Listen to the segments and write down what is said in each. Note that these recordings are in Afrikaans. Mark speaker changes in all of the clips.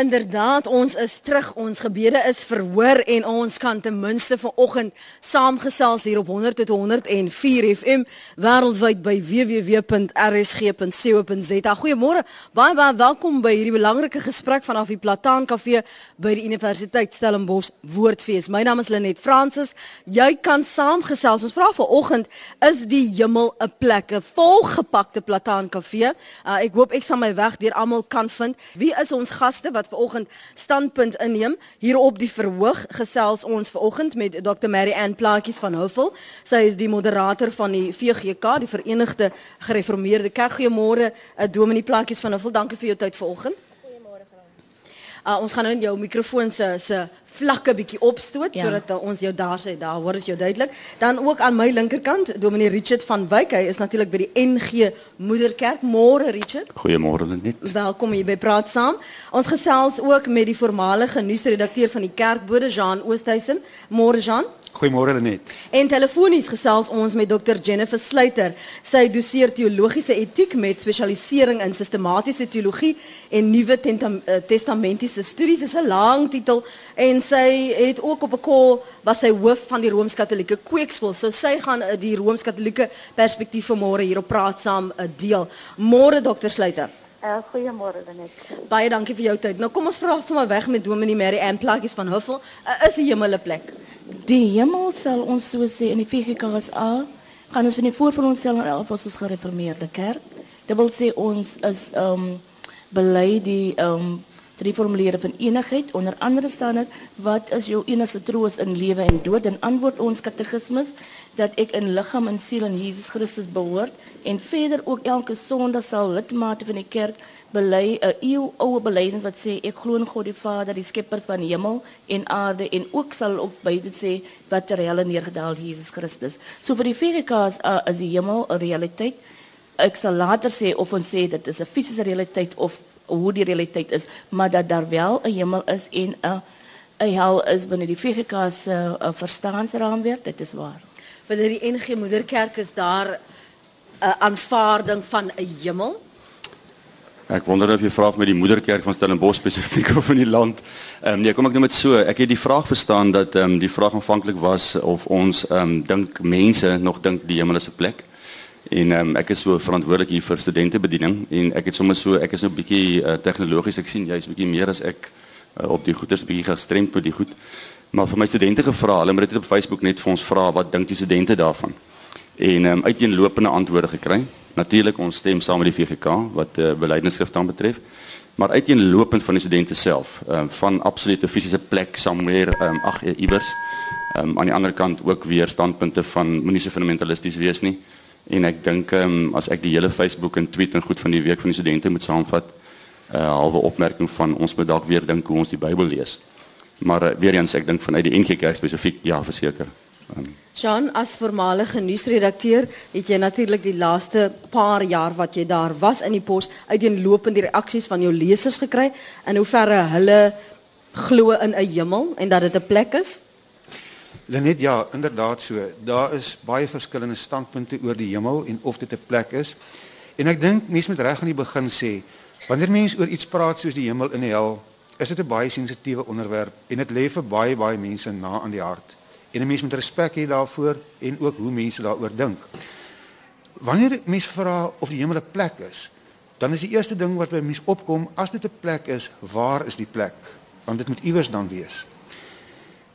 Speaker 1: Inderdaad, ons is terug. Ons gebede is verhoor en ons kan ten minste vanoggend saamgesels hier op 100.104 FM wêreldwyd by www.rsg.co.za. Goeiemôre. Baie baie welkom by hierdie belangrike gesprek vanaf die Plataan Kafee by die Universiteit Stellenbosch Woordfees. My naam is Lenet Fransis. Jy kan saamgesels. Ons vra vanoggend, is die hemel 'n plek, 'n volgepakte Plataan Kafee? Uh, ek hoop ek sal my weg deur almal kan vind. Wie is ons gaste? wat vanoggend standpunt inneem. Hier op die verhoog gesels ons vanoggend met Dr. Mary Ann Plaatjies van Hoofel. Sy is die moderator van die VGK, die Verenigde Gereformeerde Kerk. Goeiemôre, uh, Dominee Plaatjies van Hoofel. Dankie vir jou tyd vanoggend. Uh, ons gaan nou jou mikrofoon se se vlakke bietjie opstoot ja. sodat uh, ons jou daar sê daar hoor is jou duidelik. Dan ook aan my linkerkant Dominee Richard van Wyk. Hy is natuurlik by die NG Moederkerk. Môre Richard.
Speaker 2: Goeiemôre net.
Speaker 1: Welkom hier by Praat Saam. Ons gesels ook met die voormalige nuusredakteur van die Kerkbode Jean Oosthuizen. Môre Jean.
Speaker 2: Goeiemôre Lenet.
Speaker 1: En telefonies gesels ons met Dr Jennifer Sluiter. Sy doseer teologiese etiek met spesialisering in sistematiese teologie en nuwe eh, testamentiese studies. Dit is 'n lang titel en sy het ook op 'n kol was sy hoof van die Rooms-Katolieke Kweekskool. So sy gaan eh, die Rooms-Katolieke perspektief vanmôre hier op praat saam eh, deel. Môre Dr Sluiter.
Speaker 3: Uh, Goeiemôre Lenet.
Speaker 1: Baie dankie vir jou tyd. Nou kom ons vra sommer weg met Dominee Mary Ann Plaggies van Huffel. Uh, is die hemel 'n plek?
Speaker 4: Die hemel sal ons so sê in die VGKSA gaan ons van die voor van ons stel en elf ons gereformeerde kerk. Dit wil sê ons is ehm um, bely die ehm um, drie formulere van enigheid onder andere staan dit wat is jou enigste troos in lewe en dood? En antwoord ons katekismus dat ek in liggaam en siel aan Jesus Christus behoort en verder ook elke sondag sal lidmate van die kerk bely 'n eeu oue belydenis wat sê ek glo in God die Vader die skepper van hemel en aarde en ook sal by dit sê wat ter helle neergedaal Jesus Christus. So vir die VGK's uh, is die hemel 'n realiteit. Ek sal later sê of ons sê dit is 'n fisiese realiteit of hoe die realiteit is, maar dat daar wel 'n hemel is en 'n 'n hel is binne die VGK se uh, verstaansraamwerk, dit is waar.
Speaker 1: Binne die NG Moederkerk is daar 'n aanvaarding van 'n hemel.
Speaker 2: Ek wonder of jy vra met die moederkerk van Stellenbosch spesifiek of in die land. Ehm um, nee, kom ek nou met so. Ek het die vraag verstaan dat ehm um, die vraag aanvanklik was of ons ehm um, dink mense nog dink die hemel is 'n plek. En um, ek is so verantwoordelik hier vir studentebediening en ek het sommer so ek is nou bietjie uh, tegnologies ek sien jy's bietjie meer as ek uh, op die goeders bietjie gestremd met die goed. Maar vir my studente gevra, hulle het dit op Facebook net vir ons vra wat dink die studente daarvan? En um, uiteenlopende antwoorde gekry. Natuurlik ons stem saam met die VGK wat uh, beleidenskrif dan betref. Maar uiteenlopend van die studente self, um, van absolute fisiese plek somewhere um, ag iewers. Um, aan die ander kant ook weer standpunte van moenie so fundamentalisties wees nie en ek dink um, as ek die hele Facebook en tweet en goed van die week van die studente moet saamvat 'n uh, eh, halwe opmerking van ons moet dalk weer dink hoe ons die Bybel lees. Maar uh, weer eens ek dink vanuit die NG Kerk spesifiek ja verseker.
Speaker 1: Um, Jean as voormalige nuusredakteur het jy natuurlik die laaste paar jaar wat jy daar was in die pos uiteenlopend die reaksies van jou lesers gekry in hoeverre hulle glo in 'n hemel en dat dit 'n plek is.
Speaker 5: Lenet ja, inderdaad so. Daar is baie verskillende standpunte oor die hemel en of dit 'n plek is. En ek dink mense moet reg aan die begin sê, wanneer mense oor iets praat soos die hemel en die hel, is dit 'n baie sensitiewe onderwerp en dit lê vir baie baie mense na aan die hart. En 'n mens moet respek hê daarvoor en ook hoe mense daaroor dink. Wanneer mense vra of die hemel 'n plek is, dan is die eerste ding wat by mense opkom, as dit 'n plek is, waar is die plek? Want dit moet iewers dan wees.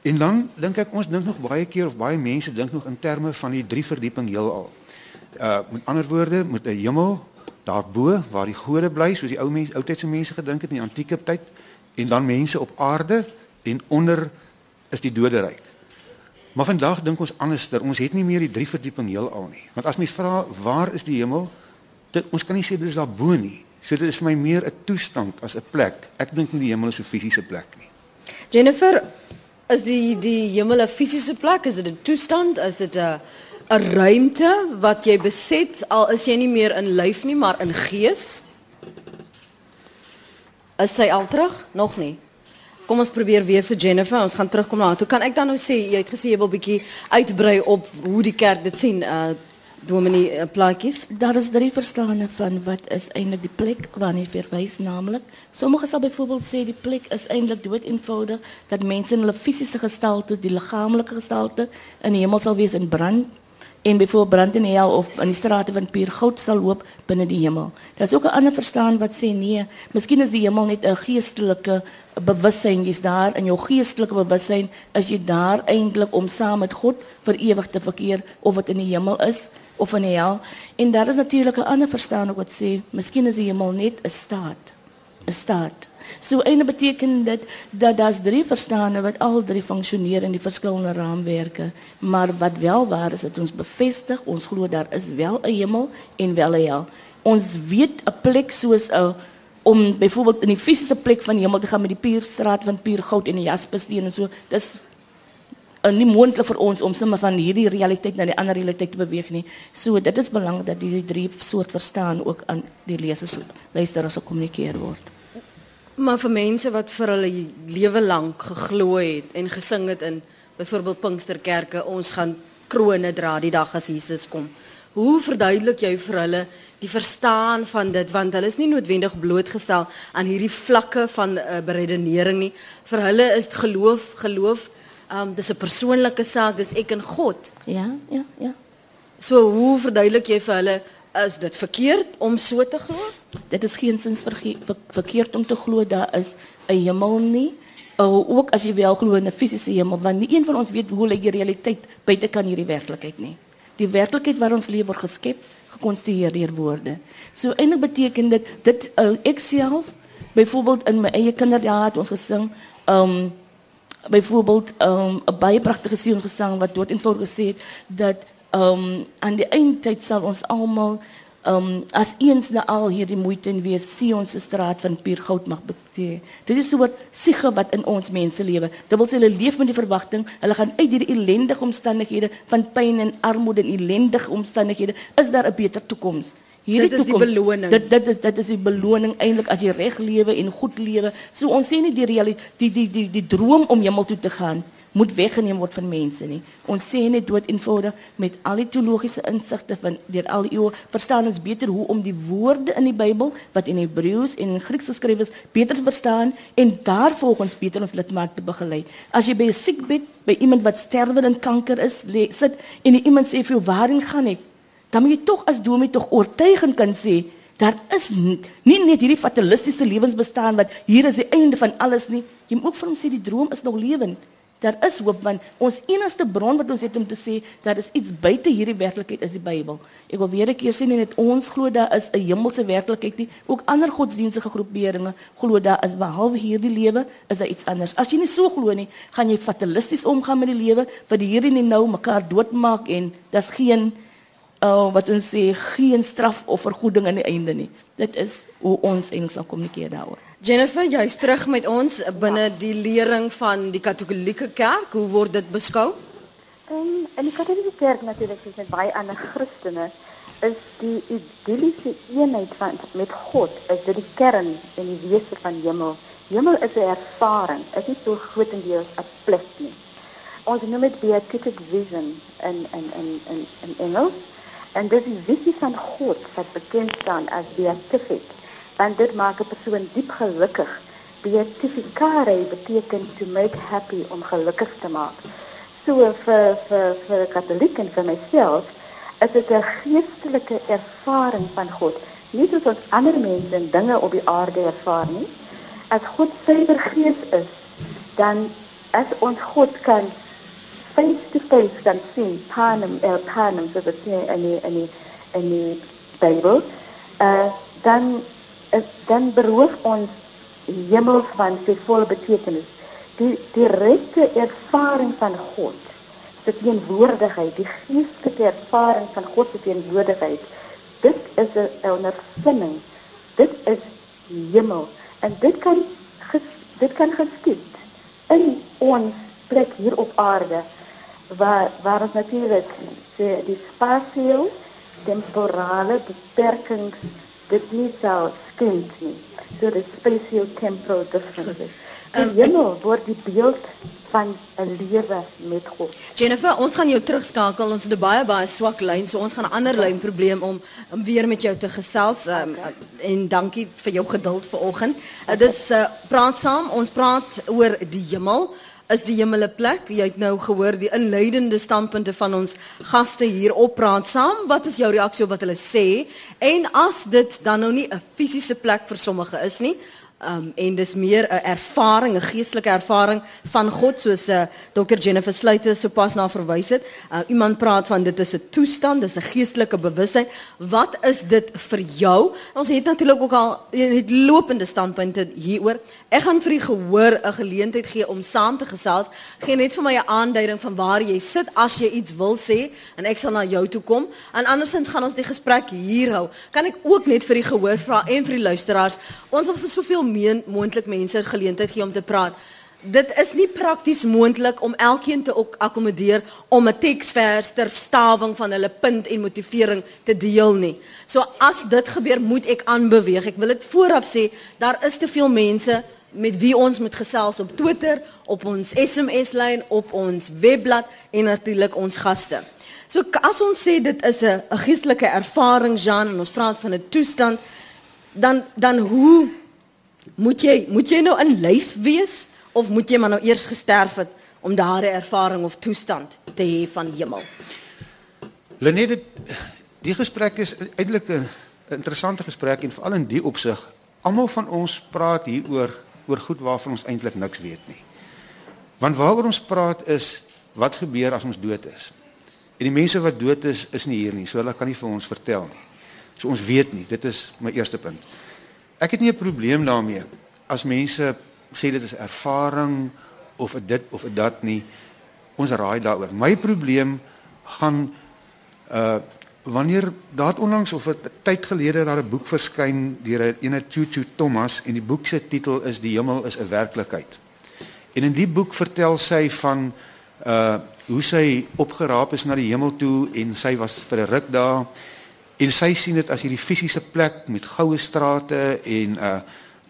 Speaker 5: En dan dink ek ons dink nog baie keer of baie mense dink nog in terme van die drie verdieping heelal. Uh met ander woorde, met 'n hemel daarbo waar die gode bly, soos die ou mense, ou tydse mense gedink het in die antieke tyd, en dan mense op aarde en onder is die doderyk. Maar vandag dink ons anderster. Ons het nie meer die drie verdieping heelal nie. Want as mens vra waar is die hemel? Dit ons kan nie sê dit is daarbo nie. So dit is vir my meer 'n toestand as 'n plek. Ek dink nie die hemel is 'n fisiese plek nie.
Speaker 1: Jennifer, Is die die hemel 'n fisiese plek? Is dit 'n toestand? Is dit 'n 'n ruimte wat jy beset al is jy nie meer in lyf nie, maar in gees? Is sy al terug? Nog nie. Kom ons probeer weer vir Jennifer. Ons gaan terugkom na. Toe kan ek dan nou sê jy het gesê jy wil bietjie uitbrei op hoe die kerk dit sien. Uh Dominee uh, plaatjies.
Speaker 4: Daar is drie verstande van wat is eintlik die plek waarna jy verwys naamlik. Sommige sal byvoorbeeld sê die plek is eintlik dood eenvoudig dat mense in hulle fisiese gestalte, die liggaamlike gestalte in die hemel sal wees in brand en byvoorbeeld brand in hel of in die strate van puur goud sal loop binne die hemel. Daar's ook 'n ander verstaan wat sê nee, miskien is die hemel net 'n geestelike bewussyn. Jy's daar in jou geestelike bewussyn, is jy daar eintlik om saam met God vir ewig te verkeer of wat in die hemel is of in die hel. En daar is natuurlik 'n ander verstaan wat sê miskien is die hemel net 'n staat. 'n Staat. So ene beteken dit dat daar's drie verstande wat al drie funksioneer in die verskillende raamwerke, maar wat wel waar is dat ons bevestig, ons glo daar is wel 'n hemel en wel 'n hel. Ons weet 'n plek soos 'n om byvoorbeeld in die fisiese plek van die hemel te gaan met die pierstraat van puur goud en die jaspissteen en so. Dis nie moontlik vir ons om sommer van hierdie realiteit na die ander realiteit te beweeg nie. So dit is belangrik dat hierdie drie soort verstaan ook aan die lesers luisteraars gekommunikeer word.
Speaker 1: Maar vir mense wat vir hulle lewe lank geglo het en gesing het in byvoorbeeld Pinksterkerke, ons gaan krone dra die dag as Jesus kom. Hoe verduidelik jy vir hulle die verstaan van dit want hulle is nie noodwendig blootgestel aan hierdie vlakke van uh, beredenering nie. Vir hulle is geloof geloof um dis 'n persoonlike saak, dis ek en God.
Speaker 4: Ja, ja, ja.
Speaker 1: So hoe verduidelik jy vir hulle is dit verkeerd om so te glo?
Speaker 4: Dit is geensins verkeerd om te glo daar is 'n hemel nie. Uh, ook as jy wel glo in 'n fisiese hemel, want nie een van ons weet hoe lyk die realiteit buite kan hierdie werklikheid nie. Die werklikheid waar ons leef word geskep, gekonstrueer deur woorde. So eintlik beteken dit dit uh, ek self byvoorbeeld in my eie kinderjare het ons gesing, um byvoorbeeld um 'n baie pragtige seun gesang wat dood eenvoudig gesê het dat um aan die eindtyd sal ons almal um as eens na al hierdie moeite en wees sien ons 'n straat van puur goud mag beteken. Dit is so 'n siege wat in ons mense lewe. Dit wil sê hulle leef met die verwagting, hulle gaan uit hierdie ellendige omstandighede van pyn en armoede en ellendige omstandighede, is daar 'n beter toekoms.
Speaker 1: Hierdie dit is toekomst, die beloning.
Speaker 4: Dit dit is dit is die beloning eintlik as jy reg lewe en goed lewe. So ons sê nie die realiteit die die die die droom om hemel toe te gaan moet weggeneem word van mense nie. Ons sê net dood eenvoudig met al die teologiese insigte van deur al die eeue verstaan ons beter hoe om die woorde in die Bybel wat in Hebreëus en in Grieks geskryf is beter te verstaan en daarvolgens beter ons lidmaat te begelei. As jy by 'n siekbed by iemand wat sterwe en kanker is le, sit en iemand sê vir jou waarheen gaan ek? Dan moet jy tog as dominee tog oortuigend kan sê Daar is nie, nie net hierdie fatalistiese lewensbestaan wat hier is die einde van alles nie. Jy moet ook vir hom sê die droom is nog lewend. Daar is hoop want ons enigste bron wat ons het om te sê dat is iets buite hierdie werklikheid is die Bybel. Ek wil weer 'n keer sê net ons glo daar is 'n hemelse werklikheid nie. Ook ander godsdienstige groeperinge glo daar is behalwe hierdie lewe is daar iets anders. As jy nie so glo nie, gaan jy fatalisties omgaan met die lewe wat die Here nie nou mekaar doodmaak en daar's geen uh, wat ons sê geen straf of vergoeding aan die einde nie. Dit is hoe ons Engels sal kommunikeer daaroor.
Speaker 1: Jennifer, jy's terug met ons binne die lering van die Katolieke Kerk. Hoe word dit beskou?
Speaker 3: Um, in die Katolieke Kerk natuurlik, soos met baie ander Christene, is die idilliese eenheid van met God, is dit die kern en die wese van hemel. Hemel is 'n ervaring, is nie so grootendeels 'n plek nie. Ons noem dit beatific vision in in in in in Engels. En dit is die visie van God wat bekend staan as beatific want dit maak 'n persoon diep gelukkig. Beatificare beteken to make happy om gelukkig te maak. So vir vir vir 'n katoliek en vir myself is dit 'n geestelike ervaring van God. Nie soos ons ander mense en dinge op die aarde ervaar nie. As God suiwer gees is, dan as ons God kan face to face kan sien, panem el panem so dat jy in die in die in die Bybel, uh, dan is dan beroof ons hemel van sy volle betekenis. Die direkte ervaring van God, se teenwoordigheid, die geestelike ervaring van God se teenwoordigheid. Dit is 'n ondervinding. Dit is hemel en dit kan dit kan geskied in ons plek hier op aarde waar waar ons natuurlik die spasio temporale beperkings dit nie sou skend nie. So die spatial temporal differences. Die hemel word die beeld van 'n lewe met God.
Speaker 1: Jennifer, ons gaan jou terugskakel. Ons het 'n baie baie swak lyn, so ons gaan 'n ander lyn probleem om, om weer met jou te gesels. Um, en dankie vir jou geduld vanoggend. Dit uh, is uh, praat saam. Ons praat oor die hemel. Is die hemel 'n plek? Jy het nou gehoor die inleidende standpunte van ons gaste hier op praat saam. Wat is jou reaksie op wat hulle sê? En as dit dan nou nie 'n fisiese plek vir sommige is nie, Um, en dis meer 'n ervaring, 'n geestelike ervaring van God soos uh, Dr. Jennifer Sluiter sopas na verwys het. Uh, iemand praat van dit is 'n toestand, dis 'n geestelike bewussyn. Wat is dit vir jou? Ons het natuurlik ook al het lopende standpunte hieroor. Ek gaan vir u gehoor 'n geleentheid gee om saam te gesels. Geen net vir my 'n aanduiding van waar jy sit as jy iets wil sê en ek sal na jou toe kom. En andersins gaan ons die gesprek hier hou. Kan ek ook net vir u gehoor vra en vir die luisteraars. Ons wil vir soveel meer moontlik mense geleentheid gee om te praat. Dit is nie prakties moontlik om elkeen te akkommodeer om 'n teksvers ter staving van hulle punt en motivering te deel nie. So as dit gebeur, moet ek aanbeweeg. Ek wil dit vooraf sê, daar is te veel mense met wie ons moet gesels op Twitter, op ons SMS-lyn, op ons webblad en natuurlik ons gaste. So as ons sê dit is 'n geestelike ervaring, Jean, en ons praat van 'n toestand, dan dan hoe moet jy moet jy nou in lyf wees of moet jy maar nou eers gesterf het om daardie ervaring of toestand te hê van hemel?
Speaker 5: Lenet, die gesprek is eintlik 'n interessante gesprek en veral in die opsig, almal van ons praat hier oor oor goed waarvan ons eintlik niks weet nie. Want waaroor ons praat is wat gebeur as ons dood is. En die mense wat dood is, is nie hier nie, so hulle kan nie vir ons vertel nie. So ons weet nie, dit is my eerste punt. Ek het nie 'n probleem daarmee as mense sê dit is ervaring of dit of dat nie. Ons raai daaroor. My probleem gaan uh wanneer daar onlangs of 'n tyd gelede daar 'n boek verskyn deur 'n ene Chuchu Thomas en die boek se titel is Die hemel is 'n werklikheid. En in die boek vertel sy van uh hoe sy opgeraap is na die hemel toe en sy was vir 'n ruk daar en sy sien dit as hierdie fisiese plek met goue strate en uh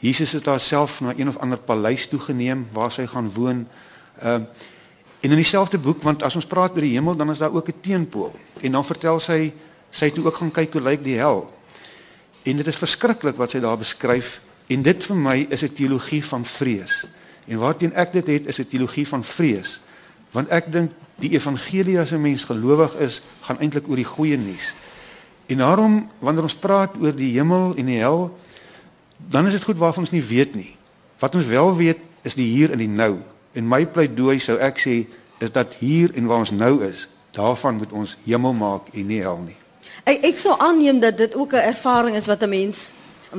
Speaker 5: Jesus het haarself na een of ander paleis toe geneem waar sy gaan woon. Uh en in dieselfde boek want as ons praat oor die hemel dan is daar ook 'n teenpool en dan vertel sy sy het ook gaan kyk hoe lyk die hel. En dit is verskriklik wat sy daar beskryf en dit vir my is 'n teologie van vrees. En waarteen ek dit het is 'n teologie van vrees. Want ek dink die evangelie as 'n mens gelowig is, gaan eintlik oor die goeie nuus. En daarom wanneer ons praat oor die hemel en die hel, dan is dit goed waarvan ons nie weet nie. Wat ons wel weet is die hier en die nou. En my pleidooi sou ek sê is dat hier en waar ons nou is, daarvan moet ons hemel maak en nie hel nie.
Speaker 1: Ek ek sou aanneem dat dit ook 'n ervaring is wat 'n mens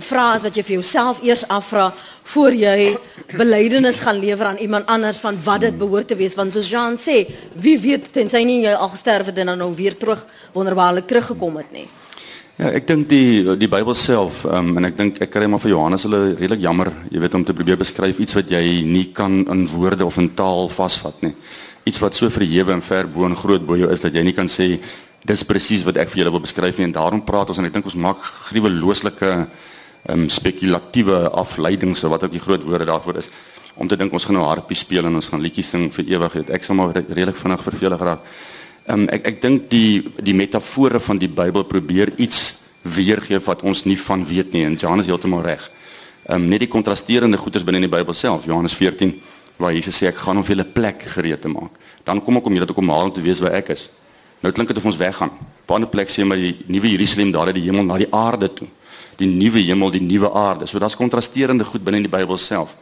Speaker 1: vra as wat jy vir jouself eers afvra voor jy belydenis gaan lewer aan iemand anders van wat dit behoort te wees want soos Jean sê, wie weet tensy nie jy al gesterf het en dan nou weer terug wonderbaarlik teruggekom het nie.
Speaker 2: Ja, ek dink die die Bybel self um, en ek dink ek kry maar vir Johannes hulle redelik jammer, jy weet om te probeer beskryf iets wat jy nie kan in woorde of in taal vasvat nie. Iets wat so verhewe en ver bo en groot bo jou is dat jy nie kan sê dis presies wat ek vir julle wil beskryf nie en daarom praat ons en ek dink ons maak gruwelooslike um, spekulatiewe afleidings of wat ook die groot woorde daarvoor is om te dink ons gaan nou harpie speel en ons gaan liedjies sing vir ewig ek sal maar redelik vinnig vervelig raak. Um, ek ek dink die die metafore van die Bybel probeer iets weergee wat ons nie van weet nie en Johannes heeltemal reg. Um, net die kontrasterende goeders binne in die Bybel self Johannes 14 waar Jesus sê ek gaan om vir julle plek gereed te maak. Dan kom ek om julle te kom haal om te weet waar ek is. Nou klink dit of ons weggaan. Op 'n ander plek sê maar die nuwe Jerusalem daar uit die hemel na die aarde toe. Die nuwe hemel, die nuwe aarde. So daar's kontrasterende goed binne in die Bybel self.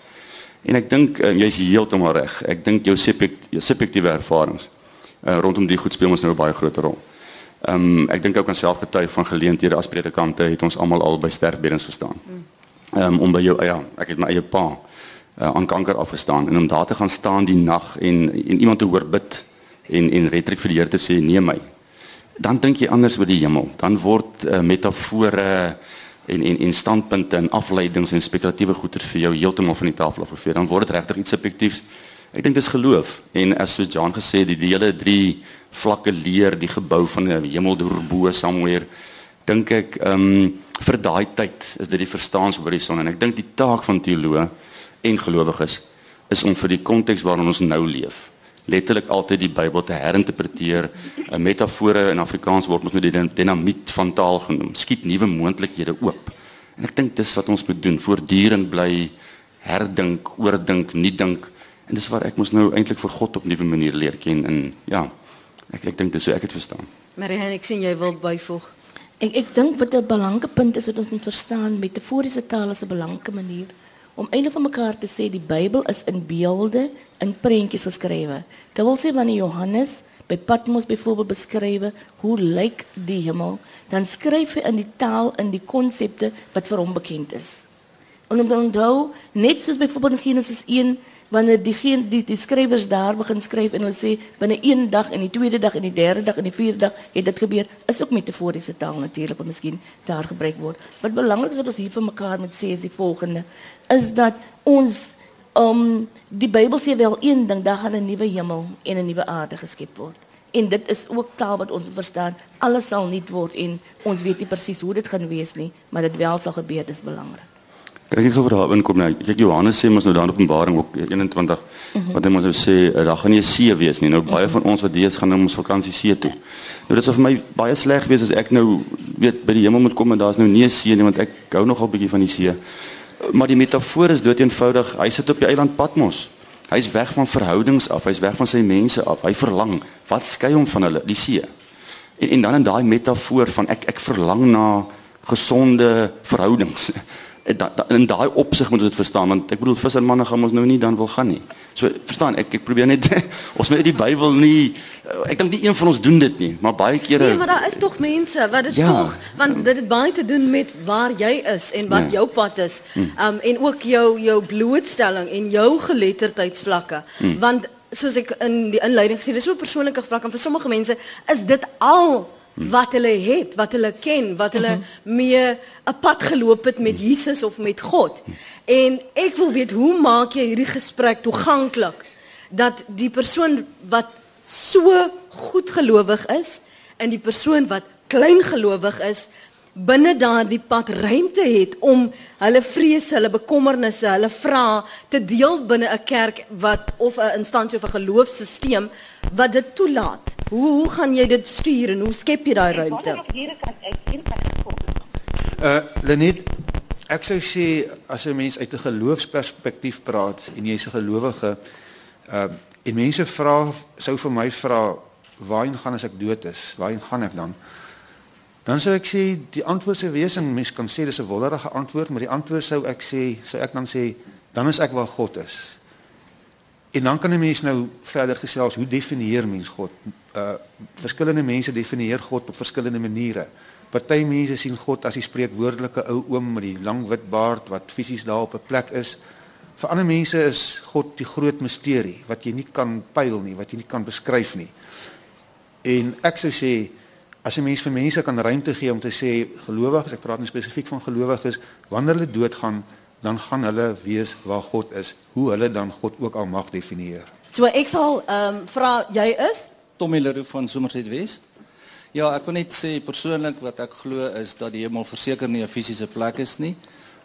Speaker 2: En ek dink uh, jy's heeltemal reg. Ek dink jou subjektiewe ervarings uh, rondom die goed speel ons nou 'n baie groot rol. Ehm um, ek dink ook aan selfgetuig van geleenthede as predikante het ons almal al by sterfbeddens gestaan. Ehm um, om by jou ja, ek het my eie pa uh, aan kanker afgestaan en om daar te gaan staan die nag en en iemand te hoor bid en en retorik vir die Here te sê nee my. Dan dink jy anders oor die hemel. Dan word uh, metafore en en en standpunte en afleidings en spekulatiewe goeters vir jou heeltemal van die tafel afgeveer. Dan word dit regtig iets subjektiefs. Ek dink dis geloof en as soos Jan gesê het, die, die hele drie vlakke leer, die gebou van 'n hemel deur bo somewhere, dink ek ehm um, vir daai tyd is dit die verstaanshorison en ek dink die taak van teoloë en gelowiges is om vir die konteks waarin ons nou leef letterlik altyd die Bybel te herinterpreteer. 'n Metafore in Afrikaans word ons met die dinamiet van taal genoem. Skiet nuwe moontlikhede oop. En ek dink dis wat ons moet doen, voortdurend bly herdink, oordink, nie dink. En dis waar ek mos nou eintlik vir God op nuwe manier leer ken en ja, ek ek dink dis so ek het verstaan.
Speaker 1: Marie, ek sien jy wil byvoeg.
Speaker 4: Ek ek dink wat 'n belangrike punt is wat ons moet verstaan metaforiese taal is 'n belangrike manier om eintlik van mekaar te sê die Bybel is in beelde, in prentjies geskrywe. Dit wil sê wanneer Johannes by Patmos byvoorbeeld beskrywe hoe lyk die hemel, dan skryf hy in die taal in die konsepte wat vir hom bekend is. En om te onthou, net soos byvoorbeeld in Genesis 1 wanneer die die die skrywers daar begin skryf en hulle sê binne een dag en die tweede dag en die derde dag en die vierde dag het dit gebeur is ook metaforiese taal natuurlik wat miskien daar gebruik word. Wat belangrik is wat ons hier vir mekaar moet sê is die volgende is dat ons um die Bybel sê wel een ding daar gaan 'n nuwe hemel en 'n nuwe aarde geskep word. En dit is ook taal wat ons verstaan. Alles sal nuut word en ons weet nie presies hoe dit gaan wees nie, maar dit wel sal gebeur, dis belangrik.
Speaker 2: Kan ek gou daar inkom nou? Kyk Johannes sê mos nou daar in Openbaring ook 21 mm -hmm. wat hy mos nou sê uh, daar gaan nie 'n see wees nie. Nou baie mm -hmm. van ons wat is gaan nou ons vakansie see toe. Nou dit sou vir my baie sleg wees as ek nou weet by die hemel moet kom en daar's nou nie 'n see nie want ek hou nogal bietjie van die see. Maar die metafoor is dood eenvoudig. Hy sit op die eiland Patmos. Hy's weg van verhoudings af, hy's weg van sy mense af. Hy verlang. Wat skei hom van hulle? Die see. En en dan in daai metafoor van ek ek verlang na gesonde verhoudings. Eh, in daai opsig moet ons dit verstaan want ek bedoel vissermanne gaan ons nou nie dan wil gaan nie. So verstaan ek ek probeer net ons moet die Bybel nie eh, ek dink nie een van ons doen dit nie, maar baie kere
Speaker 1: Nee, maar daar is tog mense wat dit ja. tog want dit het baie te doen met waar jy is en wat ja. jou pad is. Hmm. Um en ook jou jou blootstelling en jou geletterdheidsvlakke hmm. want soos ek in die inleiding gesê, dis so 'n persoonlike vlak en vir sommige mense is dit al wat hulle het, wat hulle ken, wat hulle mhm. mee 'n pad geloop het met Jesus of met God. En ek wil weet hoe maak jy hierdie gesprek toeganklik dat die persoon wat so goed gelowig is en die persoon wat klein gelowig is binne daardie pad ruimte het om hulle vrese, hulle bekommernisse, hulle vrae te deel binne 'n kerk wat of 'n instansie of 'n geloofsstelsel wat dit toelaat. Hoe hoe gaan jy dit stuur en hoe skep jy daai ruimte?
Speaker 5: Uh Lenet, ek sou sê as 'n mens uit 'n geloofsperspektief praat en jy's 'n gelowige, uh en mense vra sou vir my vra waarheen gaan as ek dood is? Waarheen gaan ek dan? Dan sou ek sê die antwoord sou wees en mens kan sê dis 'n wonderlike antwoord, maar die antwoord sou ek sê, sou ek dan sê, dan is ek waar God is. En dan kan 'n mens nou verder gesels, hoe definieer mens God? Uh verskillende mense definieer God op verskillende maniere. Party mense sien God as die spreekwoordelike ou oom met die lang wit baard wat fisies daar op 'n plek is. Vir ander mense is God die groot misterie wat jy nie kan pyl nie, wat jy nie kan beskryf nie. En ek sou sê as 'n mens vir mense kan ruimte gee om te sê gelowiges, ek praat nie spesifiek van gelowiges, wanneer hulle doodgaan, dan gaan hulle weet waar God is, hoe hulle dan God ook al mag definieer.
Speaker 1: So ek sal ehm um, vra jy is
Speaker 6: Tommy Leroux van Somerset Wes. Ja, ek wil net sê persoonlik wat ek glo is dat die hemel verseker nie 'n fisiese plek is nie.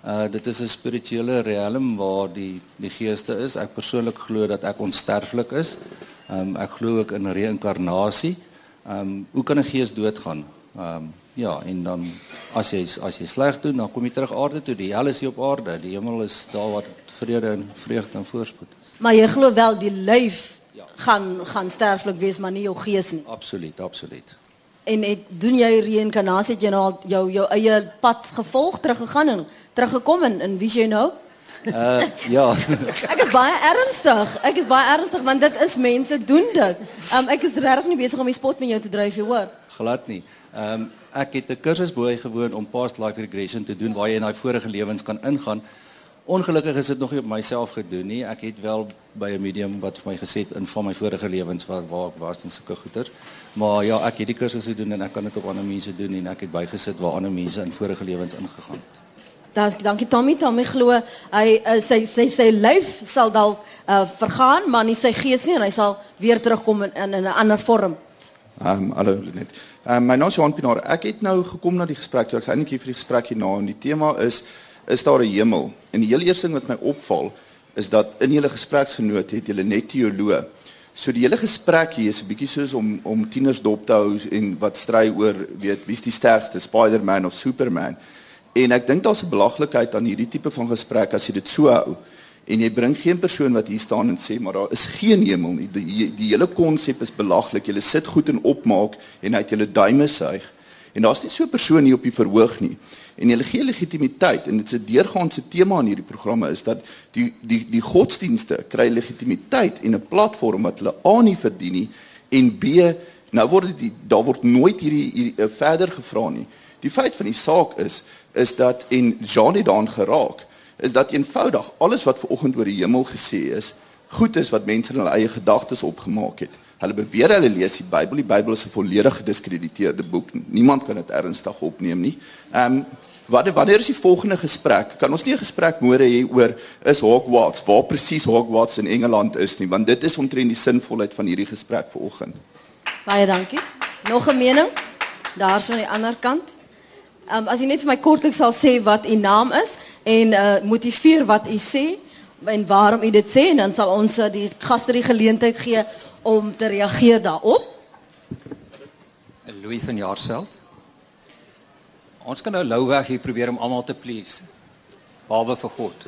Speaker 6: Uh dit is 'n spirituele riem waar die die geeste is. Ek persoonlik glo dat ek onsterflik is. Ehm um, ek glo ook in reïnkarnasie. Ehm um, hoe kan 'n gees doodgaan? Ehm um, ja, en dan as jy as jy sleg doen, dan kom jy terug aarde toe. Die hel is hier op aarde. Die hemel is daar waar vrede en vreugde en voorspoed is.
Speaker 1: Maar jy glo wel die lyf ja. gaan gaan sterflik wees, maar nie jou gees nie.
Speaker 6: Absoluut, absoluut.
Speaker 1: En het doen jy reïnkarnasie het jy nou jou jou eie pad gevolg teruggegaan en teruggekom en in wie jy nou?
Speaker 6: Uh ja.
Speaker 1: ek is baie ernstig. Ek is baie ernstig want dit is mense doen dit. Um ek is regtig nie besig om die spot met jou te dryf, jy hoor.
Speaker 6: Glad nie. Um ek het 'n kursus by gewoon om past life regression te doen waar jy in daai vorige lewens kan ingaan. Ongelukkig is dit nog nie op myself gedoen nie. Ek het wel by 'n medium wat vir my gesê het in van my vorige lewens waar waar ek was en sulke goeters. Maar ja, ek het die kursus gedoen en ek kan dit op ander mense doen en ek het bygesit waar ander mense in vorige lewens ingegaan het.
Speaker 1: Dan dankie Tommy, Tommy glo hy uh, sy sy sy lyf sal dalk uh, vergaan, maar nie sy gees nie en hy sal weer terugkom in in 'n ander vorm.
Speaker 7: Ehm um, hallo net. Ehm um, my naam is Johan Pinaar. Ek het nou gekom na die gesprek toe. Ek's eintlik hier vir die gesprek hierna en die tema is is daar 'n hemel? En die heel eerste ding wat my opval is dat in julle gespreksgenoot het julle net teoloë. So die hele gesprek hier is 'n bietjie soos om om tieners dop te hou en wat stry oor weet wie's die sterkste, Spider-Man of Superman. En ek dink daar's 'n belaglikheid aan hierdie tipe van gesprek as jy dit so hou en jy bring geen persoon wat hier staan en sê maar daar is geen hemel nie. Die die, die hele konsep is belaglik. Jy sit goed en opmaak en uit jou duime suig. En daar's nie so 'n persoon hier op die verhoog nie. En jy gee legitimiteit en dit is 'n deurgaande tema in hierdie programme is dat die die die godsdienste kry legitimiteit en 'n platform wat hulle A nie verdien nie en B nou word dit daar word nooit hierdie, hierdie uh, verder gevra nie. Die feit van die saak is is dat en Jean het daaraan geraak is dat eenvoudig alles wat ver oggend oor die hemel gesê is, goed is wat mense in hulle eie gedagtes opgemaak het. Hulle beweer hulle lees die Bybel. Die Bybel is 'n volledig gediskrediteerde boek. Niemand kan dit ernstig opneem nie. Ehm um, wat wanneer is die volgende gesprek? Kan ons nie 'n gesprek môre hê oor is Hogwarts, waar presies Hogwarts in Engeland is nie, want dit is omtrent die sinvolheid van hierdie gesprek ver oggend.
Speaker 1: Baie dankie. Nog 'n mening? Daar's aan die ander kant. Ehm um, as jy net vir my kortliks sal sê wat u naam is en uh motiveer wat u sê en waarom u dit sê en dan sal ons uh, die gaste die geleentheid gee om te reageer daarop.
Speaker 8: Louis van Jaarsveld. Ons kan nou louweg hier probeer om almal te please. Behalwe vir God.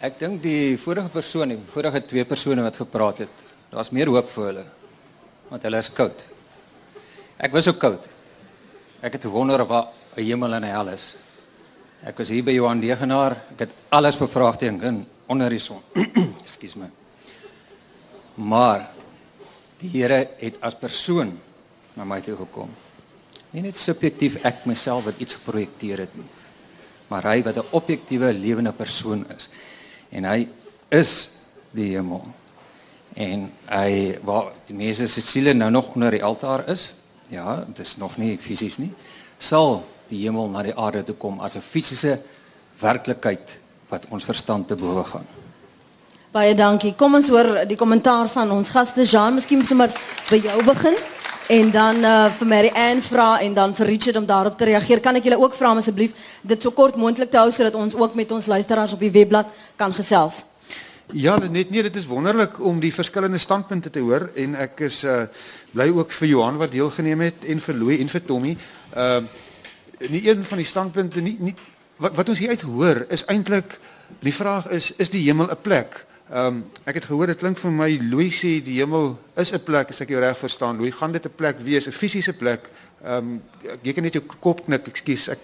Speaker 8: Ek dink die vorige persoon, die vorige twee persone wat gepraat het, daar's meer hoop vir hulle. Want hulle is koud. Ek was ook koud. Ek het gewonder of daar 'n hemel en 'n hel is. Ek was hier by Johan Degenaar. Ek het alles bevraagteken onder die son. Ekskuus my. Maar die Here het as persoon na my toe gekom. Nie net subjektief ek myself wat iets geprojekteer het nie, maar hy wat 'n objektiewe lewende persoon is. En hy is die hemel. En hy waar die mense se siele nou nog onder die altaar is, ja, dit is nog nie fisies nie, sal die hemel na die aarde toe kom as 'n fisiese werklikheid wat ons verstand te bowe gaan.
Speaker 1: Baie dankie. Kom ons hoor die kommentaar van ons gaste Jean, miskien sommer by jou begin en dan uh, vir Mary Ann vra en dan vir Richard om daarop te reageer. Kan ek julle ook vra asseblief dit so kort moontlik te hou sodat ons ook met ons luisteraars op die webblad kan gesels?
Speaker 5: Ja, net nee, dit is wonderlik om die verskillende standpunte te hoor en ek is uh bly ook vir Johan wat deelgeneem het en vir Louis en vir Tommy. Uh nie een van die standpunte nie nie wat wat ons hier uit hoor is eintlik die vraag is is die hemel 'n plek? Ehm um, ek het gehoor dit klink vir my Louis sê die hemel is 'n plek as ek jou reg verstaan. Louis gaan dit 'n plek wees, 'n fisiese plek. Ehm um, jy kan net jou kop knik, ekskuus. Ek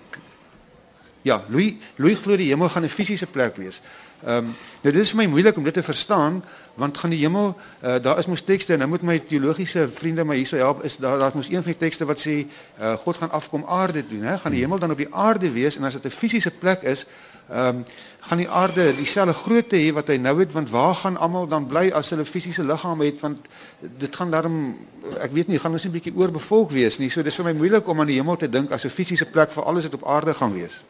Speaker 5: Ja, Louis Louis glo die hemel gaan 'n fisiese plek wees. Ehm um, nou dit is vir my moeilik om dit te verstaan want gaan die hemel uh, daar is mos tekste en nou moet my teologiese vriende my hierso help is daar daar's mos een van die tekste wat sê uh, God gaan afkom aarde doen hè. Gaan die hemel dan op die aarde wees en as dit 'n fisiese plek is ehm um, gaan die aarde dieselfde grootte hê wat hy nou het want waar gaan almal dan bly as hulle fisiese liggame het? Want dit gaan daarom ek weet nie gaan ons 'n bietjie oorbevolk wees nie. So dis vir my moeilik om aan die hemel te dink as 'n fisiese plek vir alles wat op aarde gaan wees.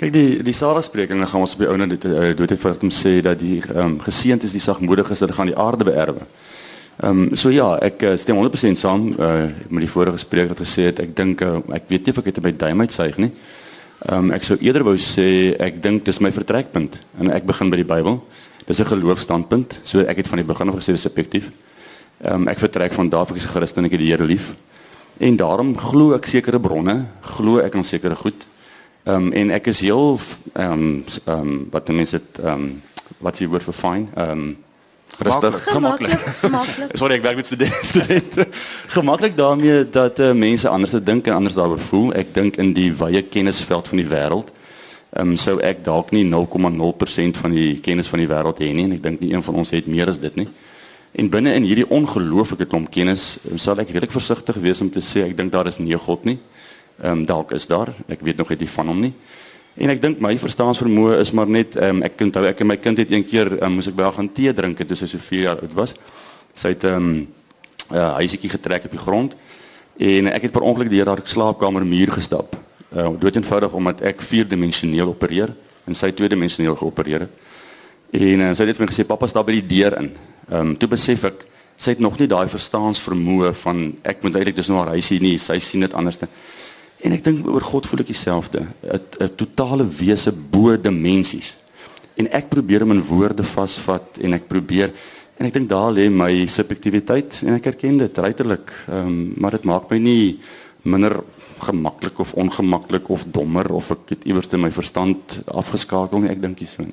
Speaker 2: Kyk die die Sara-sprekinge gaan ons op die ou net uh, dood het vir hom sê dat die ehm um, geseënd is die sagmoediges hulle gaan die aarde beerwe. Ehm um, so ja, ek uh, stem 100% saam uh, met die vorige spreker wat gesê het ek dink uh, ek weet nie of ek dit by duim uitsuig nie. Ehm um, ek sou eerder wou sê ek dink dis my vertrekpunt en ek begin by die Bybel. Dis 'n geloofstandpunt. So ek het van die begin af gesê dis subjektief. Ehm um, ek vertrek van daar af ek is 'n Christen en ek het die Here lief. En daarom glo ek sekere bronne, glo ek aan sekere goed. Ehm um, en ek is heel ehm um, ehm um, wat mense dit ehm um, wat die woord vir fyn? Ehm um, rustig, gemaklik. Sorry, ek werk met studente. gemaklik daarmee dat uh, mense anders dink en anders daaroor voel. Ek dink in die wye kennisveld van die wêreld ehm um, sou ek dalk nie 0,0% van die kennis van die wêreld hê nie en ek dink nie een van ons het meer as dit nie. En binne in hierdie ongelooflike klomp kennis sal ek redelik versigtig wees om te sê ek dink daar is nie God nie. Ehm um, dalk is daar. Ek weet nog nie van hom nie. En ek dink my verstaansvermoë is maar net ehm um, ek onthou ek en my kind het een keer um, moes ek by haar gaan tee drink toe sy so 4 jaar oud was. Sy het 'n um, uh, huisietjie getrek op die grond en ek het per ongeluk deur haar slaapkamer muur gestap. Uh, dood eenvoudig omdat ek vierdimensioneel opereer en sy tweedimensioneel geopereer het. En uh, sy het vir my gesê pappa staan by die deur in. Ehm um, toe besef ek sy het nog nie daai verstaansvermoë van ek moet eintlik dis nou haar huisie nie, sy sien dit anders. En ek dink oor God voel ek dieselfde, 'n totale wese bo dimensies. En ek probeer om in woorde vasvat en ek probeer en ek dink daar lê my subjektiwiteit en ek erken dit ruiterlik. Ehm um, maar dit maak my nie minder gemaklik of ongemaklik of dommer of ek het iewers in my verstand afgeskakel nie. Ek dink dis so.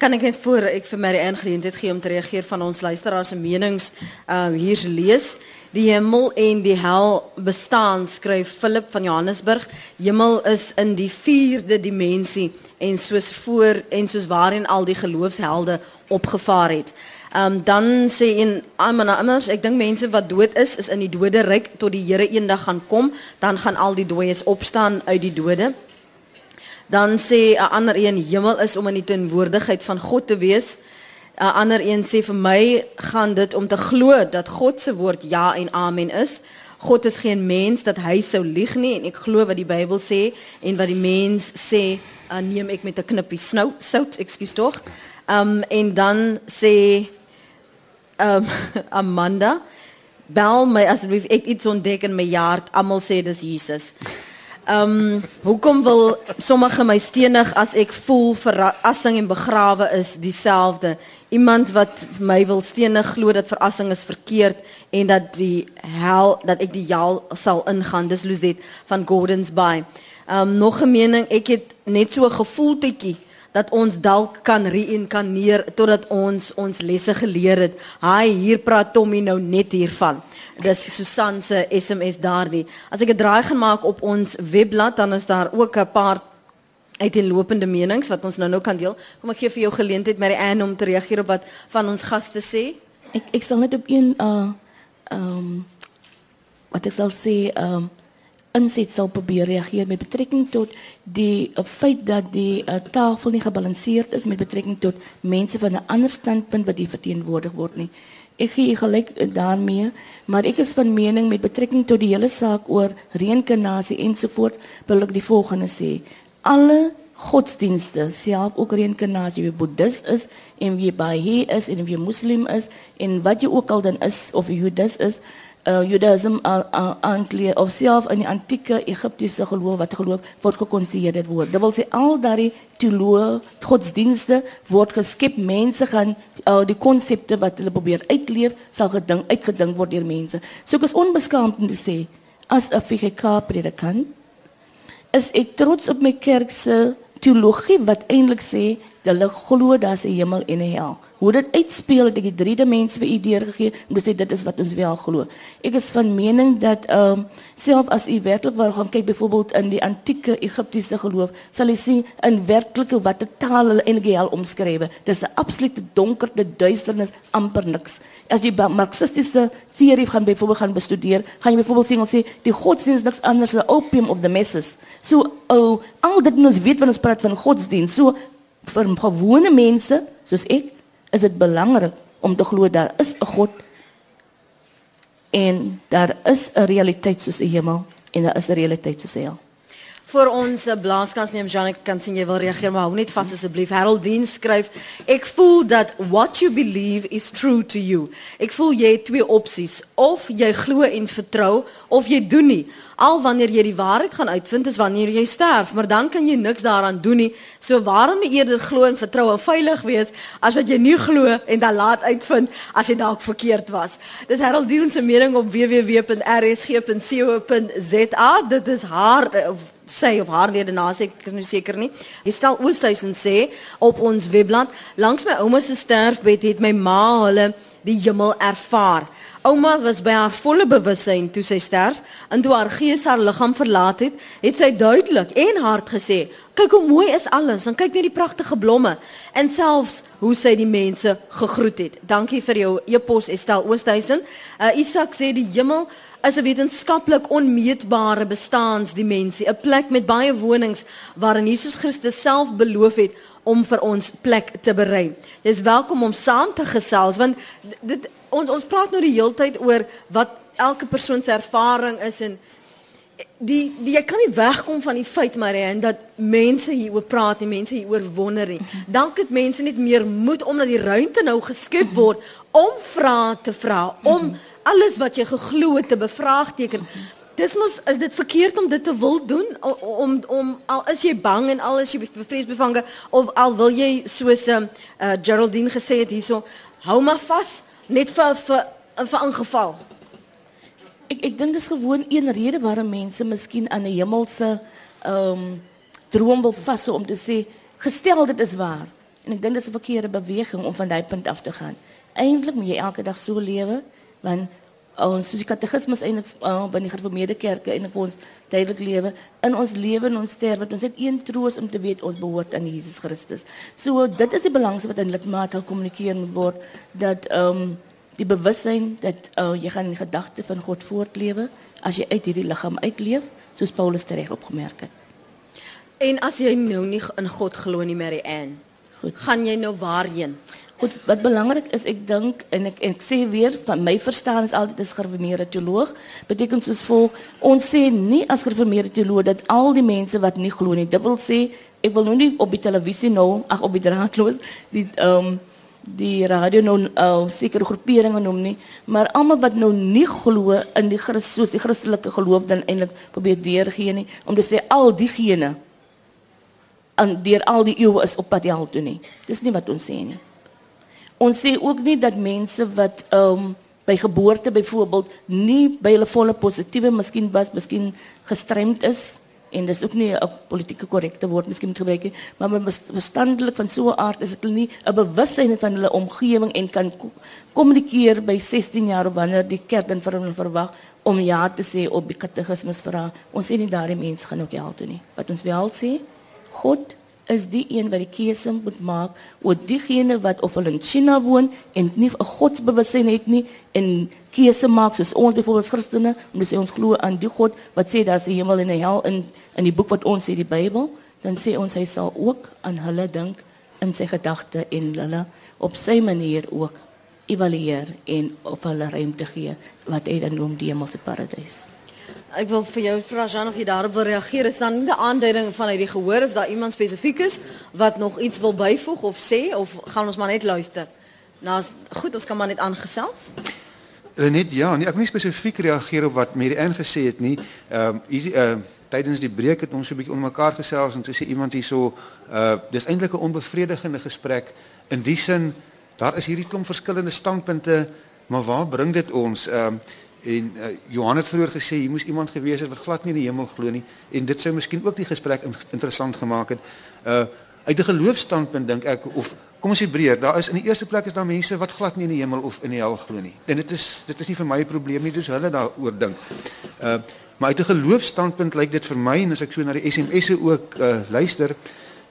Speaker 1: Kan ek net voor ek vir Mary aangeleentheid gee om te reageer van ons luisteraars se menings ehm uh, hier lees. Die hemel en die hel bestaan, skryf Philip van Johannesburg. Hemel is in die 4de dimensie en soos voor en soos waarin al die geloofshelde opgevaar het. Ehm um, dan sê en anders, ek dink mense wat dood is, is in die dode ryk tot die Here eendag gaan kom, dan gaan al die dooies opstaan uit die dode. Dan sê 'n ander een hemel is om in die teenwoordigheid van God te wees. 'n ander een sê vir my gaan dit om te glo dat God se woord ja en amen is. God is geen mens dat hy sou lieg nie en ek glo wat die Bybel sê en wat die mens sê uh, neem ek met 'n knippie snou sout, ekskuus tog. Um en dan sê um Amanda bel my asseblief ek iets ontdek in my hart. Almal sê dis Jesus. Um hoekom wil sommige my stenig as ek voel verrassing en begrawe is dieselfde? Iemand wat my wil stenig glo dat verrassing is verkeerd en dat die hel dat ek die hel sal ingaan. Dis Luzet van Gordons Bay. Um nog 'n mening, ek het net so 'n gevoeltetjie dat ons dalk kan reïnkarneer totdat ons ons lesse geleer het. Haai, hier praat Tommy nou net hiervan. Dis Susan se SMS daardie. As ek 'n draai gaan maak op ons webblad, dan is daar ook 'n paar uiteenlopende menings wat ons nou nou kan deel. Kom ek gee vir jou geleentheid Mary Ann om te reageer op wat van ons gaste sê.
Speaker 4: Ek ek sal net op een uh ehm um, wat ek sal sê ehm um, inset sal probeer reageer met betrekking tot die uh, feit dat die uh, tafel nie gebalanseerd is met betrekking tot mense van 'n ander standpunt wat hier verteenwoordig word nie. Ek gee gelyk uh, daarmee, maar ek is van mening met betrekking tot die hele saak oor reïnkarnasie ensovoorts, wil ek die volgende sê. Alle godsdienste, self ook reïnkarnasie, wie boeddhis is en wie baha'i is en wie moslim is en wat jy ook al dan is of jy dus is, uh, Judaïsme aankleer of self in die antieke Egiptiese geloof wat geloof word gekonsidereer word. Dit wil sê al daardie teoloë godsdienste word geskep mense gaan uh, die konsepte wat hulle probeer uitleef sal gedink uitgedink word deur mense. So ek is onbeskaamd om te sê as 'n VGK predikant is ek trots op my kerk se teologie wat eintlik sê hulle glo daar's 'n hemel en 'n hel hoe dit uitspeel het ek die drie dimensie vir u deurgegee om te sê dit is wat ons wel glo. Ek is van mening dat ehm um, self as u werklik wil gaan kyk byvoorbeeld in die antieke Egiptiese geloof, sal u sien in werklike watter taal hulle eintlik hel omskryf. Dis 'n absolute donkerte duisternis amper niks. As jy marxistiese teorie gaan byvoorbeeld gaan bestudeer, gaan jy byvoorbeeld sien ons sê die godsdienst niks anders as opium of the masses. So oh, al dit ons weet wanneer ons praat van godsdienst, so vir gewone mense soos ek is dit belangrik om te glo daar is 'n God en daar is 'n realiteit soos 'n hemel en daar is 'n realiteit soos 'n hel.
Speaker 1: Vir ons eh, blaaskans neem Janek kan sien jy wil reageer maar hou net vas asseblief. Harold Dean skryf ek voel dat what you believe is true to you. Ek voel jy het twee opsies of jy glo en vertrou of jy doen nie al wanneer jy die waarheid gaan uitvind is wanneer jy sterf, maar dan kan jy niks daaraan doen nie. So waarom nie eerder glo en vertrou en veilig wees as wat jy nie glo en dan laat uitvind as jy dalk verkeerd was. Dis Harold Dion se mening op www.rsg.co.za. Dit is haar sê of haar lede na sê ek is nou seker nie. Hy stel Oosthuizen sê op ons webblad langs my ouma se sterfbed het my ma hulle die hemel ervaar. Ouma was by haar volle bewussyn toe sy sterf en toe haar gees haar liggaam verlaat het, het sy duidelik en hard gesê: "Kyk hoe mooi is alles en kyk net die pragtige blomme en selfs hoe sy die mense gegroet het." Dankie vir jou e-pos Estel Oosthuizen. Uh, Isak sê die hemel is 'n wetenskaplik onmeetbare bestaansdimensie, 'n plek met baie wonings waarin Jesus Christus self beloof het om vir ons plek te berei. Jy is welkom om saam te gesels want dit ons ons praat nou die hele tyd oor wat elke persoon se ervaring is en die, die jy kan nie wegkom van die feit Marianne dat mense hieroor praat en mense hieroor wonder nie. Dalk het mense net meer moed omdat die ruimte nou geskep word om vrae te vra, om alles wat jy geglo het te bevraagteken. Dis mos is dit verkeerd om dit te wil doen O- om om al is jy bang en al is jy vreesbevange of al wil jy soos um, uh, Geraldine gesê het hierso hou maar vas net vir vir vir ingeval.
Speaker 4: Ek ek dink dis gewoon een rede waarom mense miskien aan 'n hemelse ehm um, droom wil vashou om te sê gestel dit is waar. En ek dink dis 'n verkeerde beweging om van daai punt af te gaan. Eintlik moet jy elke dag so lewe want ons soos die katekismus eintlik uh, by die gereformeerde kerke en ons duidelik lewe in ons lewe en ons sterwe ons het een troos om te weet ons behoort aan Jesus Christus. So dit is die belangrikste wat in lidmate gekommunikeer moet word dat ehm um, die bewussyn dat uh, jy gaan in die gedagte van God voortlewe as jy uit hierdie liggaam uitleef soos Paulus reg opgemerk het.
Speaker 1: En as jy nou nie in God glo nie Mary Ann,
Speaker 4: Goed.
Speaker 1: gaan jy nou waarheen?
Speaker 4: Goed, wat belangrik is, ek dink en ek ek sê weer van my verstaan is altyd as gereformeerde teoloog, beteken soos volg, ons sê nie as gereformeerde teoloog dat al die mense wat nie glo nie, dit wil sê ek wil nou nie op die televisie nou, ag op die draadloos, die um, die radio nou uh, sekere groeperinge noem nie, maar almal wat nou nie glo in die Christus die Christelike geloof dan eintlik probeer deurgee nie om te sê al diegene aan deur al die eeue is op pad hel toe nie. Dis nie wat ons sê nie. Ons sê ook nie dat mense wat um, by geboorte byvoorbeeld nie by hulle volle positiewe miskien was, miskien gestremd is en dis ook nie 'n politieke korrekte woord miskien moet gebruik nie, maar met bes- verstandelik van so 'n aard is dit hulle nie 'n bewussyn van hulle omgewing en kan ko- kommunikeer by 16 jaar of wanneer die kerk dan vir hulle verwag om ja te sê op die katekismus vra. Ons sê nie daardie mense gaan ook hel toe nie. Wat ons wel sê, God is die een wat die keuse moet maak oor diegene wat of hulle in China woon en nie 'n godsbewussyn het nie en keuse maak soos ons byvoorbeeld as Christene om te sê ons glo aan die God wat sê daar's 'n hemel en 'n hel in in die boek wat ons sê die Bybel, dan sê ons hy sal ook aan hulle dink in sy gedagte en hulle op sy manier ook evalueer en op hulle ruimte gee wat hy dan noem die hemelse paradys.
Speaker 1: Ek wil vir jou vra Jean of jy daarop wil reageer. Is dan 'n aanduiding vanuit die gehoor of daar iemand spesifiek is wat nog iets wil byvoeg of sê of gaan ons maar net luister? Nou goed, ons kan maar net aangesels.
Speaker 5: Net ja, nee, ek wil nie spesifiek reageer op wat Ann gesê het nie. Ehm um, hier ehm uh, tydens die breek het ons so 'n bietjie onder mekaar gesels en toe sê iemand hierso uh dis eintlik 'n onbevredigende gesprek in die sin daar is hierdie klomp verskillende standpunte, maar waar bring dit ons? Ehm um, en uh, Johan het vroeër gesê hier moes iemand gewees het wat glad nie in die hemel glo nie en dit sou miskien ook die gesprek in, interessant gemaak het. Uh uit 'n geloofstandpunt dink ek of kom ons sê breër, daar is in die eerste plek is daar mense wat glad nie in die hemel of in die hel glo nie. En dit is dit is nie vir my 'n probleem nie, dis hulle daaroor dink. Uh maar uit 'n geloofstandpunt lyk dit vir my en as ek so na die SMS'e ook uh luister,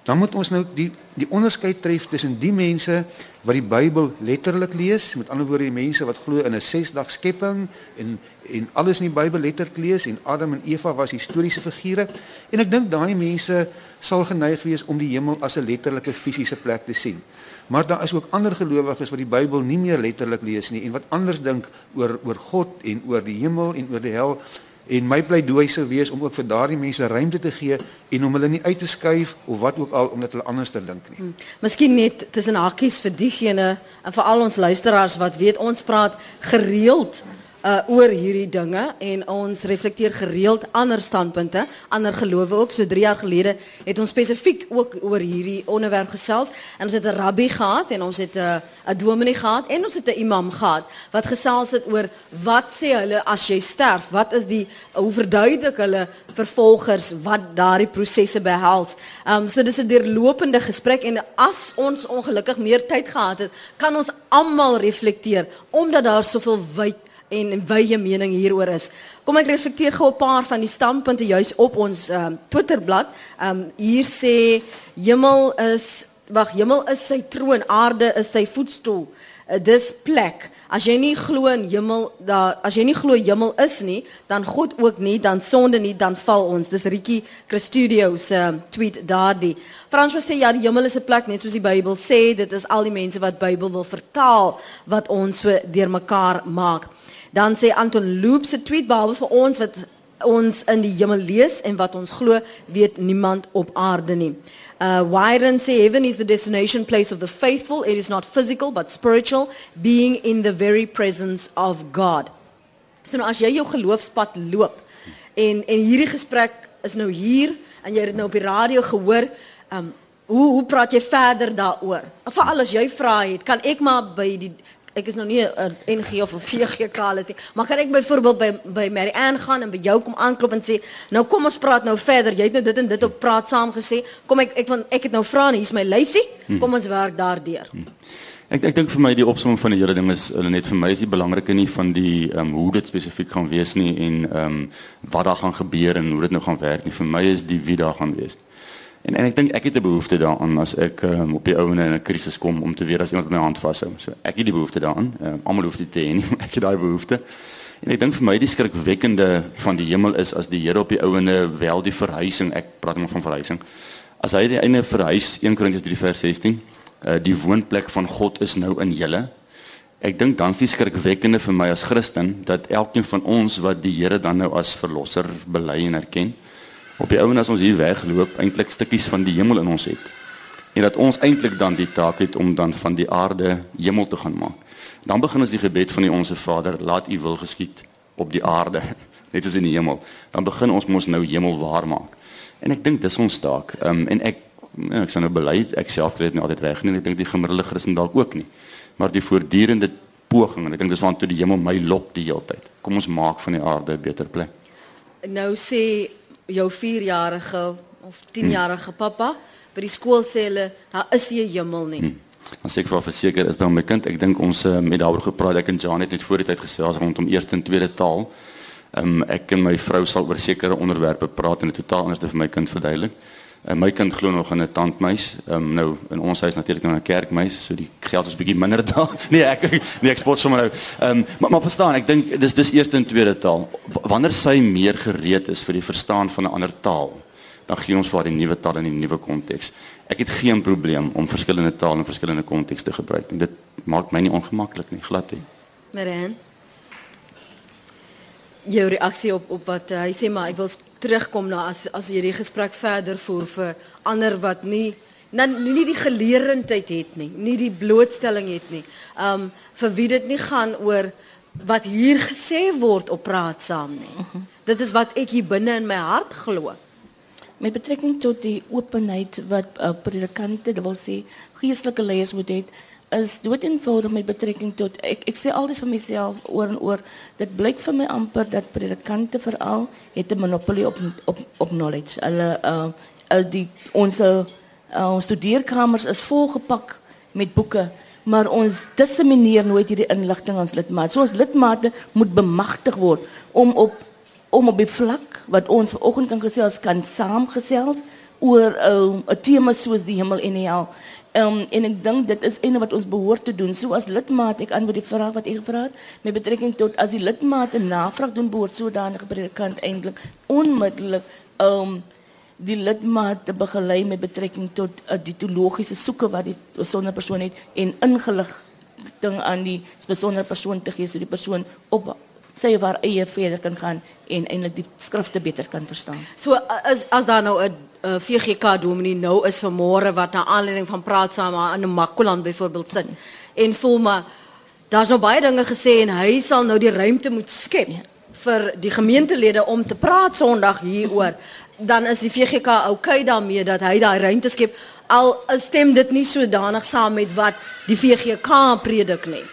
Speaker 5: dan moet ons nou die die onderskeid tref tussen die mense wat die Bybel letterlik lees, met ander woorde die mense wat glo in 'n sesdag skepping en en alles in die Bybel letterlik lees en Adam en Eva was historiese figure en ek dink daai mense sal geneig wees om die hemel as 'n letterlike fisiese plek te sien. Maar daar is ook ander gelowiges wat die Bybel nie meer letterlik lees nie en wat anders dink oor oor God en oor die hemel en oor die hel en my pleidooi sou wees om ook vir daardie mense ruimte te gee en om hulle nie uit te skuif of wat ook al omdat hulle anders te dink nie.
Speaker 1: Miskien net tussen hakies vir diegene en vir al ons luisteraars wat weet ons praat gereeld uh oor hierdie dinge en ons reflekteer gereeld ander standpunte, ander gelowe ook. So 3 jaar gelede het ons spesifiek ook oor hierdie onderwerp gesels en ons het 'n rabbi gehad en ons het 'n 'n dominee gehad en ons het 'n imam gehad wat gesels het oor wat sê hulle as jy sterf? Wat is die hoe verduidelik hulle vervolgers wat daardie prosesse behels? Ehm um, so dis 'n deurlopende gesprek en as ons ongelukkig meer tyd gehad het, kan ons almal reflekteer omdat daar soveel wyd en wye mening hieroor is. Kom ek reflekteer gou 'n paar van die standpunte juis op ons um, Twitterblad. Um, hier sê hemel is wag, hemel is sy troon, aarde is sy voetstoel. Uh, dis plek. As jy nie glo in hemel, daar as jy nie glo hemel is nie, dan God ook nie, dan sonde nie, dan val ons. Dis Ricky Crestudio se um, tweet daardie. Frans sê ja, die hemel is 'n plek net soos die Bybel sê, dit is al die mense wat Bybel wil vertaal wat ons so deurmekaar maak. Dan sê Anton Loop se tweet behalwe vir ons wat ons in die hemel lees en wat ons glo, weet niemand op aarde nie. Uh, Wyron say heaven is the destination place of the faithful. It is not physical but spiritual, being in the very presence of God. So nou as jy jou geloofspad loop en en hierdie gesprek is nou hier en jy het dit nou op die radio gehoor, um hoe hoe praat jy verder daaroor? Veral as jy vra het, kan ek maar by die ek is nou nie 'n NG of 'n VG kalet nie, maar kan ek byvoorbeeld by by Mary Ann gaan en by jou kom aanklop en sê, "Nou kom ons praat nou verder. Jy het nou dit en dit op praat saam gesê. Kom ek ek want ek het nou vra en hier's my lysie. Kom ons werk daardeur."
Speaker 2: Ek ek dink vir my die opsomming van die hele ding is hulle net vir my is die belangrike nie van die ehm um, hoe dit spesifiek gaan wees nie en ehm um, wat daar gaan gebeur en hoe dit nou gaan werk nie. Vir my is die wie daar gaan wees. En en ek dink ek het 'n behoefte daaraan as ek um, op die ouene in 'n krisis kom om te weet as iemand my hand vashou. So ek het die behoefte daaraan. Um, Almal hoef dit te hê nie, maar ek het daai behoefte. En ek dink vir my die skrikwekkende van die hemel is as die Here op die ouene wel die verhuising, ek praat maar van verhuising. As hy die einde verhuis 1 Korintiërs 3 vers 16, uh, die woonplek van God is nou in julle. Ek dink dan's die skrikwekkende vir my as Christen dat elkeen van ons wat die Here dan nou as verlosser bely en erken, op die ouene as ons hier wegloop eintlik stukkies van die hemel in ons het. En dat ons eintlik dan die taak het om dan van die aarde hemel te gaan maak. Dan begin ons die gebed van die onsse Vader, laat U wil geskied op die aarde net soos in die hemel. Dan begin ons mos nou hemel waar maak. En ek dink dis ons taak. Ehm um, en ek ja, ek sou nou bely ek self kry dit nie altyd reg nie. Ek dink die gemiddelde Christen dalk ook nie. Maar die voortdurende poging en ek dink dis waartoe die hemel my lok die hele tyd. Kom ons maak van die aarde 'n beter plek.
Speaker 1: Nou sê jou 4-jarige of 10-jarige pappa by die skool sê hulle daar is nie 'n hemel nie. Hmm.
Speaker 2: Dan sê ek vir verseker is daar my kind, ek dink ons met daaroor gepraat ek en Jan het net voor die tyd gesê as rondom eerste en tweede taal. Ehm um, ek en my vrou sal oor sekere onderwerpe praat en dit totaal anders vir my kind verduidelik. En my kind glo nog in 'n tandmeis. Ehm um, nou in ons huis natuurlik in 'n kerkmeis, so die geld is bietjie minder daar. Nee, ek nee, ek spot sommer nou. Ehm um, maar maar verstaan, ek dink dis dis eerste en tweede taal. Wanneer sy meer gereed is vir die verstaan van 'n ander taal, dan gee ons vir haar die nuwe taal in die nuwe konteks. Ek het geen probleem om verskillende tale in verskillende kontekste te gebruik. Dit maak my nie ongemaklik nie, glad nie.
Speaker 1: Maren jou reaksie op op wat uh, hy sê maar ek wil terugkom na as as jy die gesprek verder voer vir ander wat nie nie, nie die geleerdheid het nie, nie die blootstelling het nie. Um vir wie dit nie gaan oor wat hier gesê word op praat saam nie. Uh -huh. Dit is wat ek hier binne in my hart glo.
Speaker 4: Met betrekking tot die openheid wat uh, predikante, wil sê geestelike leiers moet hê is dood eenvoudig met betrekking tot ek ek sê altyd vir myself oor en oor dit blyk vir my amper dat predikante veral het 'n monopolie op op op knowledge. Hulle uh, uh die ons uh, ons studeerkamers is volgepak met boeke, maar ons dissemineer nooit hierdie inligting aan ons lidmate. So ons lidmate moet bemagtig word om op om op die vlak wat ons vanoggend kan gesels kan saamgesels oor uh, 'n uh, tema soos die hemel en die hel. Um, en ek dink dit is een wat ons behoort te doen. So as lidmaat, ek antwoord die vraag wat ek gevra het met betrekking tot as die lidmaat 'n navraag doen behoort sodanige predikant eintlik onmiddellik um die lidmaat te begelei met betrekking tot uh, die teologiese soeke wat die besondere persoon het en ingeligting aan die besondere persoon te gee sodat die persoon op sy waar eie verder kan gaan en eintlik die skrifte beter kan verstaan.
Speaker 1: So as as daar nou 'n VGK dominee nou is vanmôre wat na aanleiding van praat saam aan 'n Makoland byvoorbeeld sit en voel maar daar's nou baie dinge gesê en hy sal nou die ruimte moet skep ja. vir die gemeentelede om te praat Sondag hieroor. Dan is die VGK oukei okay daarmee dat hy daai ruimte skep al stem dit nie sodanig saam met wat die VGK predik nie.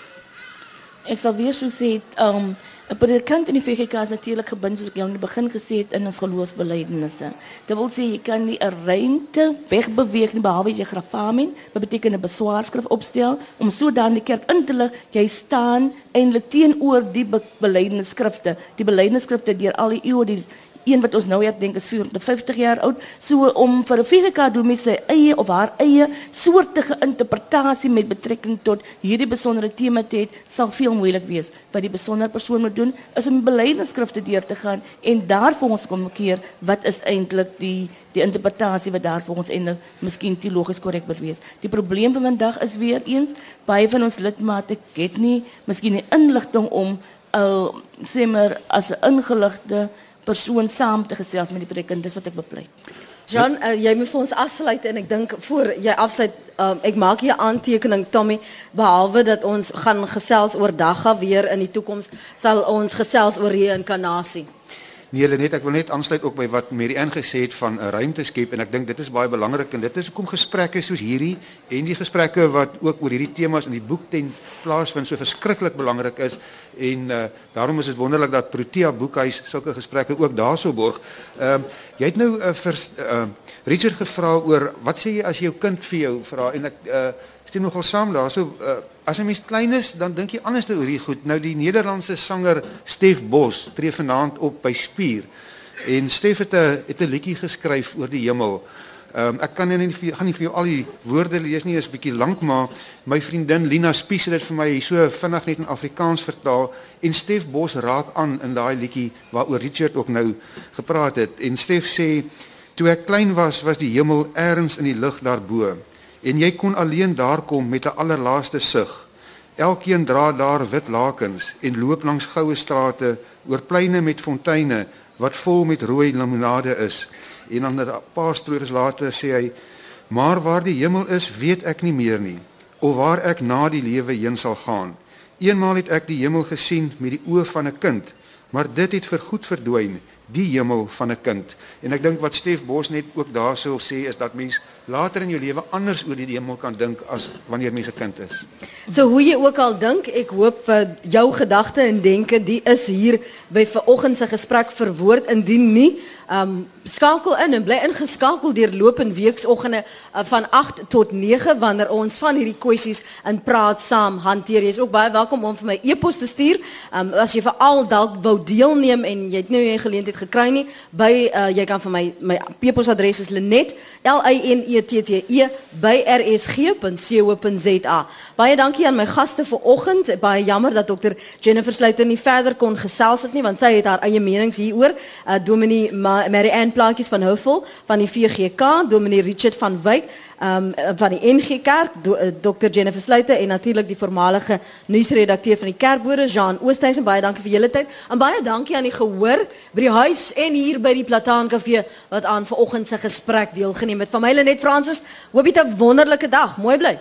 Speaker 4: Ek sal weer so sê, ehm um, 'n predikant in die VGK is natuurlik gebind soos ek jou in die begin gesê het in ons geloofsbelijdenisse. Dit wil sê jy kan nie 'n ruimte wegbeweeg nie behalwe jy grafamen, wat beteken 'n beswaarskrif opstel om sodanig die kerk in te lig jy staan eintlik teenoor die belijdenisskrifte. Die belijdenisskrifte deur al die eeue die een wat ons nou ja dink is 450 jaar oud so om vir 'n doen met sy eie of haar eie soortige interpretasie met betrekking tot hierdie besondere tema te het sal veel moeilik wees. Wat die besondere persoon moet doen is om belydenisskrifte deur te gaan en daar vir ons kom keer wat is eintlik die die interpretasie wat daar vir ons eintlik miskien teologies korrek moet wees. Die probleem van vandag is weer eens baie van ons lidmate het nie miskien die inligting om uh, sê maar as 'n ingeligte persoon saam te gesels met die predikant. Dis wat ek bepleit.
Speaker 1: Jan, uh, jy moet vir ons afsluit en ek dink voor jy afsluit, um, ek maak hier 'n aantekening Tommy, behalwe dat ons gaan gesels oor dagga weer in die toekoms, sal ons gesels oor reïnkarnasie.
Speaker 5: Nee, net ek wil net aansluit ook by wat Mary Ann gesê het van 'n ruimte skep en ek dink dit is baie belangrik en dit is hoekom gesprekke soos hierdie en die gesprekke wat ook oor hierdie temas in die boek ten plaasvind so verskriklik belangrik is en uh, daarom is dit wonderlik dat Protea Boekhuis sulke gesprekke ook daarso borg. Ehm uh, jy het nou 'n uh, uh, Richard gevra oor wat sê jy as jou kind vir jou vra en ek uh, stem nogal saam daarso uh, as 'n mens klein is, dan dink jy anders oor hier goed. Nou die Nederlandse sanger Stef Bos tree vanaand op by Spier. En Stef het 'n het 'n liedjie geskryf oor die hemel. Ehm um, ek kan nie vir, gaan nie vir jou al die woorde lees nie, is bietjie lank, maar my vriendin Lina Spies het dit vir my so vinnig net in Afrikaans vertaal en Stef Bos raak aan in daai liedjie waaroor Richard ook nou gepraat het. En Stef sê toe ek klein was, was die hemel eers in die lug daarbo en jy kon alleen daar kom met 'n allerlaaste sug. Elkeen dra daar wit lakens en loop langs goue strate oor pleine met fonteine wat vol met rooi limonade is. En dan 'n paar stroofs later sê hy: "Maar waar die hemel is, weet ek nie meer nie, of waar ek na die lewe heen sal gaan. Eenmaal het ek die hemel gesien met die oë van 'n kind, maar dit het vergoed verdwyn." die hemel van 'n kind. En ek dink wat Stef Bos net ook daar sou sê is dat mens later in jou lewe anders oor die hemel kan dink as wanneer mens 'n kind is.
Speaker 1: So hoe jy ook al dink, ek hoop uh, jou gedagte en denke die is hier by vanoggend se gesprek verwoord indien nie um skakel in en bly ingeskakel deur lopende weeksoggende uh, van 8 tot 9 wanneer ons van hierdie kwessies in praat saam hanteer. Jy is ook baie welkom om vir my e-pos te stuur. Um as jy veral dalk wou deelneem en jy het nou nie 'n geleentheid gekry nie, by uh, jy kan vir my my e-pos adres is Lenet L I N E T T E by rsg.co.za. Baie dankie aan my gaste vanoggend. Baie jammer dat dokter Jennifer Sluiter nie verder kon gesels het nie want sy het haar eie menings hieroor. Uh, Dominee Mary Ann Plaatjies van Hoofvol van die VGK, Dominee Richard van Wyk um, van die NG Kerk, do, uh, Dr Jennifer Sluiter en natuurlik die voormalige nuusredakteur van die Kerkbode Jean Oosthuizen. Baie dankie vir julle tyd. En baie dankie aan die gehoor by die huis en hier by die Plataan Kafee wat aan vanoggend se gesprek deelgeneem het. Van my Lenet Fransis, hoop jy 'n wonderlike dag. Mooi bly.